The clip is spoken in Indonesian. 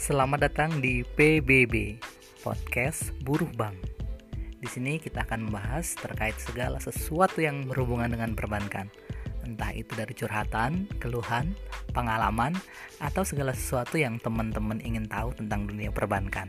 Selamat datang di PBB Podcast Buruh Bank. Di sini kita akan membahas terkait segala sesuatu yang berhubungan dengan perbankan. Entah itu dari curhatan, keluhan, pengalaman, atau segala sesuatu yang teman-teman ingin tahu tentang dunia perbankan.